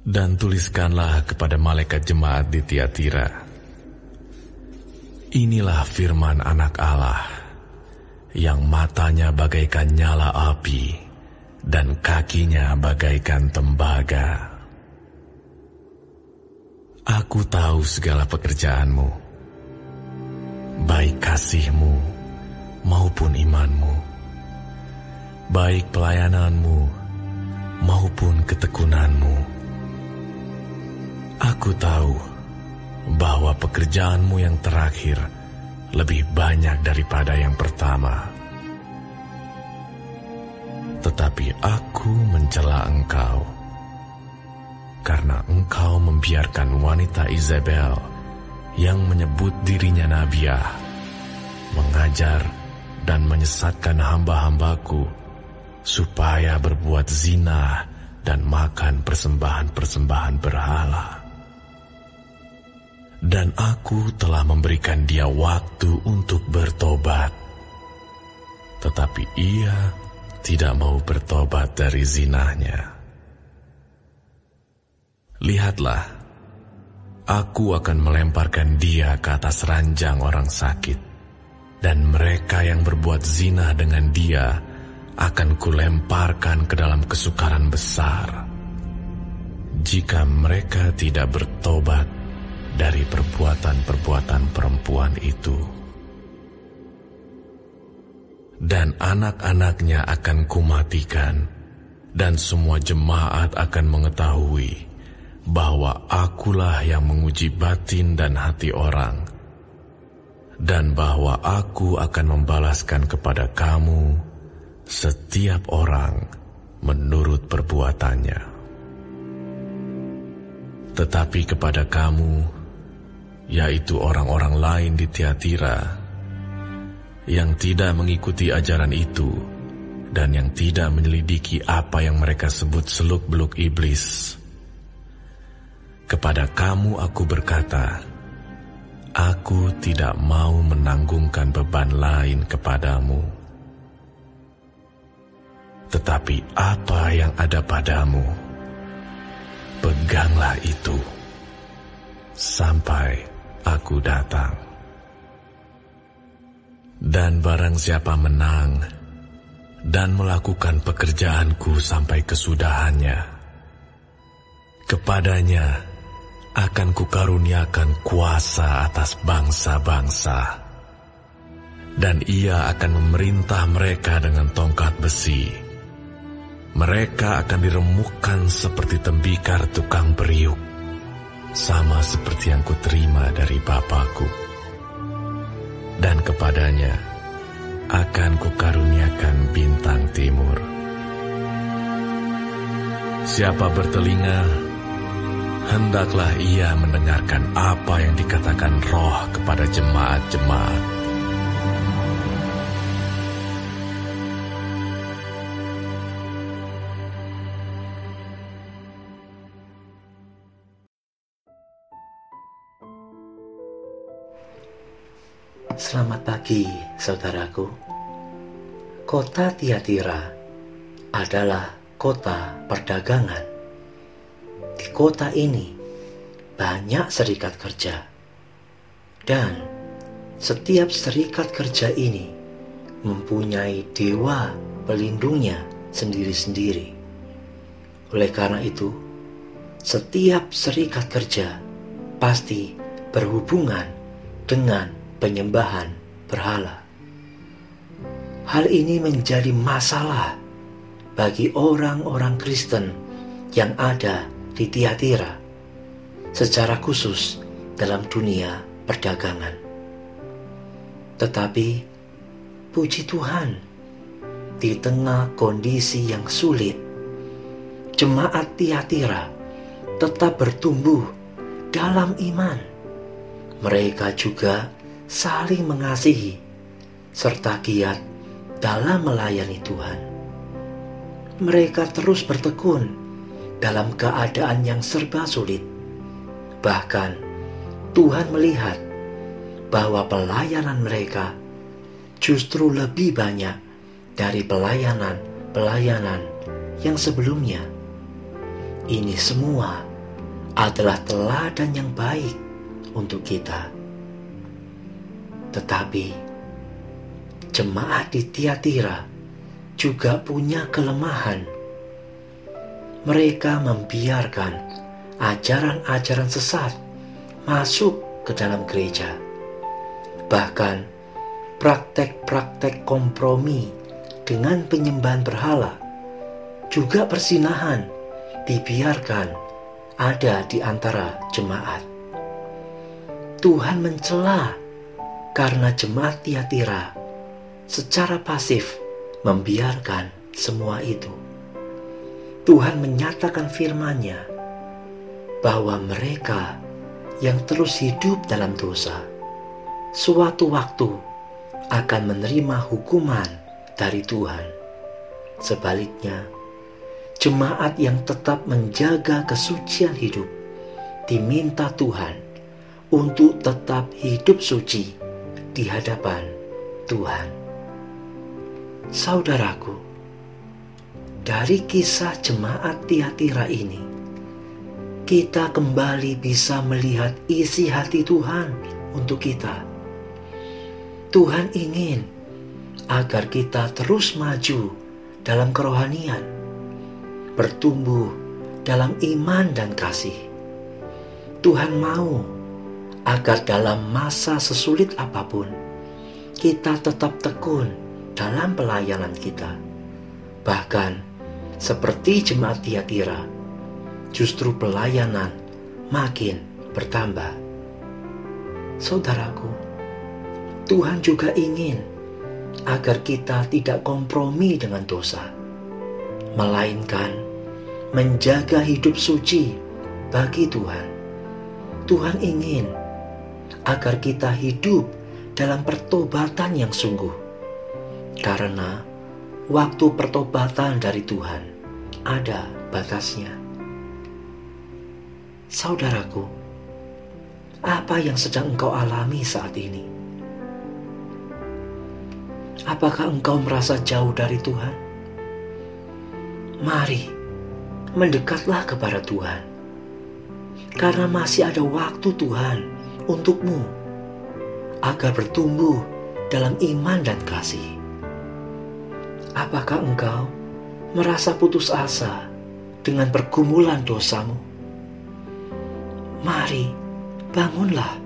Dan tuliskanlah kepada malaikat jemaat di Tiatira. Inilah firman anak Allah, yang matanya bagaikan nyala api, dan kakinya bagaikan tembaga. Aku tahu segala pekerjaanmu, baik kasihmu maupun imanmu, baik pelayananmu maupun ketekunanmu. Aku tahu bahwa pekerjaanmu yang terakhir lebih banyak daripada yang pertama. Tetapi aku mencela engkau karena engkau membiarkan wanita Isabel yang menyebut dirinya Nabiah mengajar dan menyesatkan hamba-hambaku supaya berbuat zina dan makan persembahan-persembahan berhala. Dan aku telah memberikan dia waktu untuk bertobat. Tetapi ia tidak mau bertobat dari zinahnya. Lihatlah, aku akan melemparkan dia ke atas ranjang orang sakit, dan mereka yang berbuat zina dengan dia akan kulemparkan ke dalam kesukaran besar. Jika mereka tidak bertobat dari perbuatan-perbuatan perempuan itu. Dan anak-anaknya akan kumatikan, dan semua jemaat akan mengetahui bahwa akulah yang menguji batin dan hati orang, dan bahwa aku akan membalaskan kepada kamu setiap orang menurut perbuatannya. Tetapi kepada kamu, yaitu orang-orang lain di Tiatira, yang tidak mengikuti ajaran itu, dan yang tidak menyelidiki apa yang mereka sebut seluk-beluk iblis. Kepada kamu aku berkata, Aku tidak mau menanggungkan beban lain kepadamu tetapi apa yang ada padamu, peganglah itu sampai aku datang. Dan barang siapa menang dan melakukan pekerjaanku sampai kesudahannya, kepadanya akan kukaruniakan kuasa atas bangsa-bangsa, dan ia akan memerintah mereka dengan tongkat besi. Mereka akan diremukkan seperti tembikar tukang periuk, sama seperti yang kuterima dari Bapakku. Dan kepadanya akan kukaruniakan bintang timur. Siapa bertelinga, hendaklah ia mendengarkan apa yang dikatakan roh kepada jemaat-jemaat. Selamat pagi, saudaraku. Kota Tiatira adalah kota perdagangan. Di kota ini banyak serikat kerja, dan setiap serikat kerja ini mempunyai dewa pelindungnya sendiri-sendiri. Oleh karena itu, setiap serikat kerja pasti berhubungan dengan penyembahan berhala. Hal ini menjadi masalah bagi orang-orang Kristen yang ada di Tiatira, secara khusus dalam dunia perdagangan. Tetapi, puji Tuhan, di tengah kondisi yang sulit, jemaat Tiatira tetap bertumbuh dalam iman. Mereka juga saling mengasihi, serta giat dalam melayani Tuhan. Mereka terus bertekun dalam keadaan yang serba sulit. Bahkan Tuhan melihat bahwa pelayanan mereka justru lebih banyak dari pelayanan-pelayanan yang sebelumnya. Ini semua adalah teladan yang baik untuk kita. Tetapi jemaat di Tiatira juga punya kelemahan. Mereka membiarkan ajaran-ajaran sesat masuk ke dalam gereja. Bahkan praktek-praktek kompromi dengan penyembahan berhala juga persinahan dibiarkan ada di antara jemaat. Tuhan mencela karena jemaat Tiatira secara pasif membiarkan semua itu. Tuhan menyatakan firman-Nya bahwa mereka yang terus hidup dalam dosa suatu waktu akan menerima hukuman dari Tuhan. Sebaliknya, jemaat yang tetap menjaga kesucian hidup diminta Tuhan untuk tetap hidup suci di hadapan Tuhan. Saudaraku, dari kisah jemaat Tiatira ini, kita kembali bisa melihat isi hati Tuhan untuk kita. Tuhan ingin agar kita terus maju dalam kerohanian, bertumbuh dalam iman dan kasih. Tuhan mau agar dalam masa sesulit apa pun, kita tetap tekun dalam pelayanan kita. Bahkan, seperti jemaat Tiatira, justru pelayanan makin bertambah. Saudaraku, Tuhan juga ingin agar kita tidak kompromi dengan dosa, melainkan menjaga hidup suci bagi Tuhan. Tuhan ingin agar kita hidup dalam pertobatan yang sungguh, karena waktu pertobatan dari Tuhan ada batasnya. Saudaraku, apa yang sedang engkau alami saat ini? Apakah engkau merasa jauh dari Tuhan? Mari, mendekatlah kepada Tuhan, karena masih ada waktu Tuhan untukmu agar bertumbuh dalam iman dan kasih. Apakah engkau merasa putus asa dengan pergumulan dosamu? Mari, bangunlah.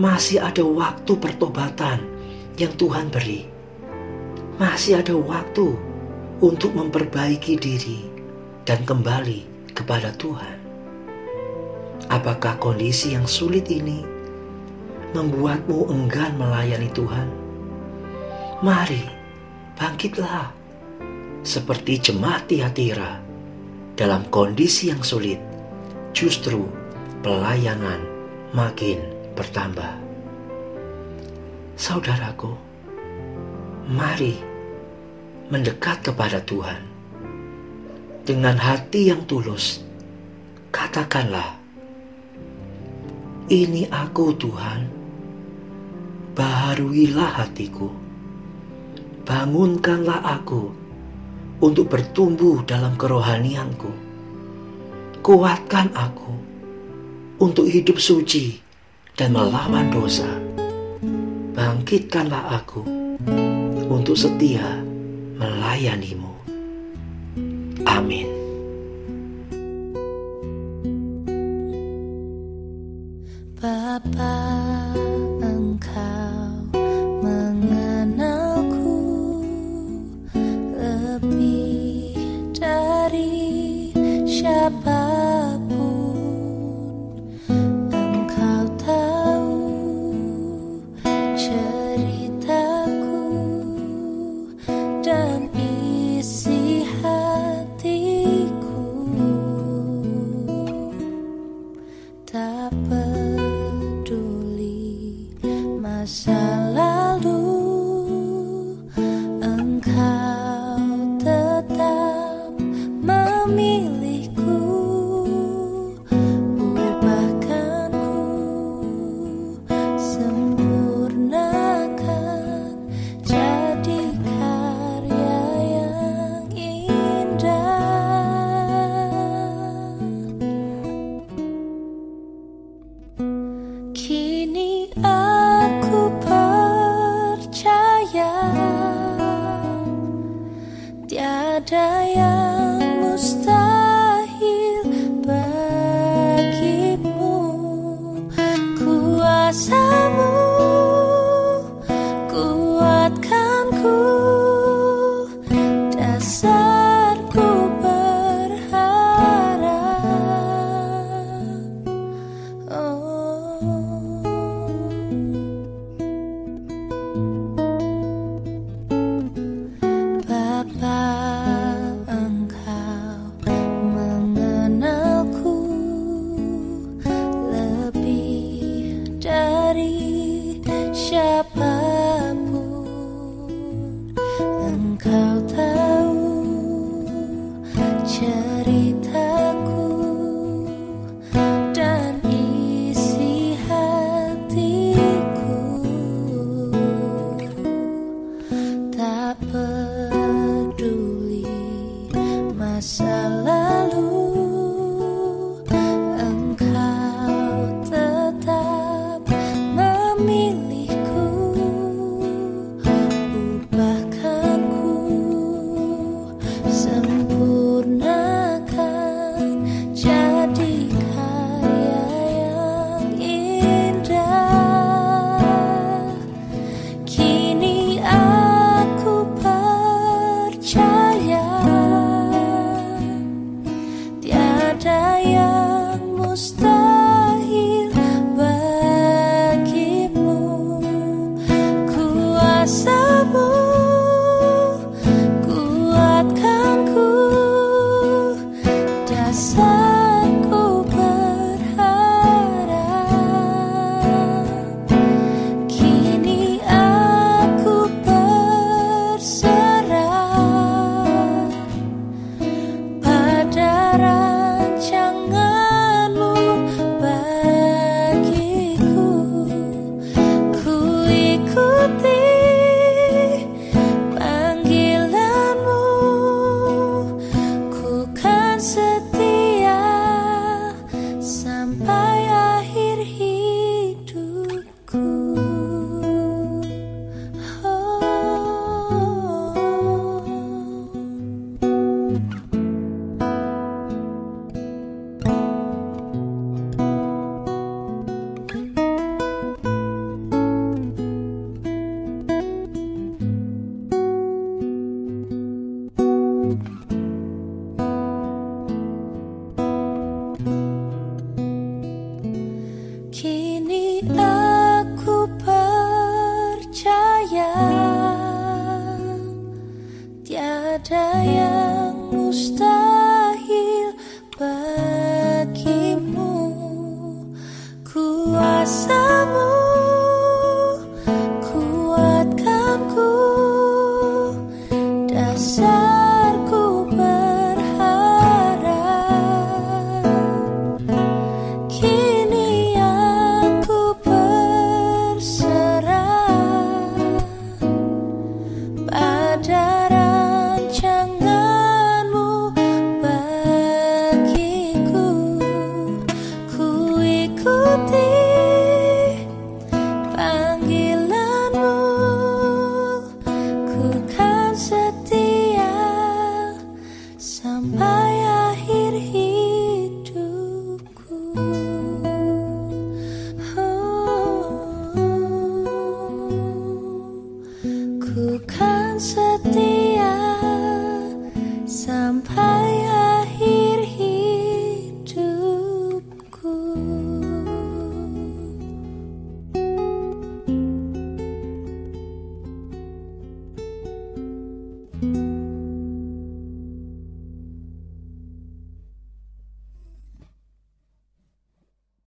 Masih ada waktu pertobatan yang Tuhan beri. Masih ada waktu untuk memperbaiki diri dan kembali kepada Tuhan. Apakah kondisi yang sulit ini membuatmu enggan melayani Tuhan? Mari, bangkitlah seperti jemaat Tiatira dalam kondisi yang sulit. Justru pelayanan makin bertambah. Saudaraku, mari mendekat kepada Tuhan dengan hati yang tulus. Katakanlah, "Ini aku, Tuhan. Baharuilah hatiku." bangunkanlah aku untuk bertumbuh dalam kerohanianku. Kuatkan aku untuk hidup suci dan melawan dosa. Bangkitkanlah aku untuk setia melayanimu. Amin. Tak peduli. Masa lalu 门口的屋前。Ku kan setia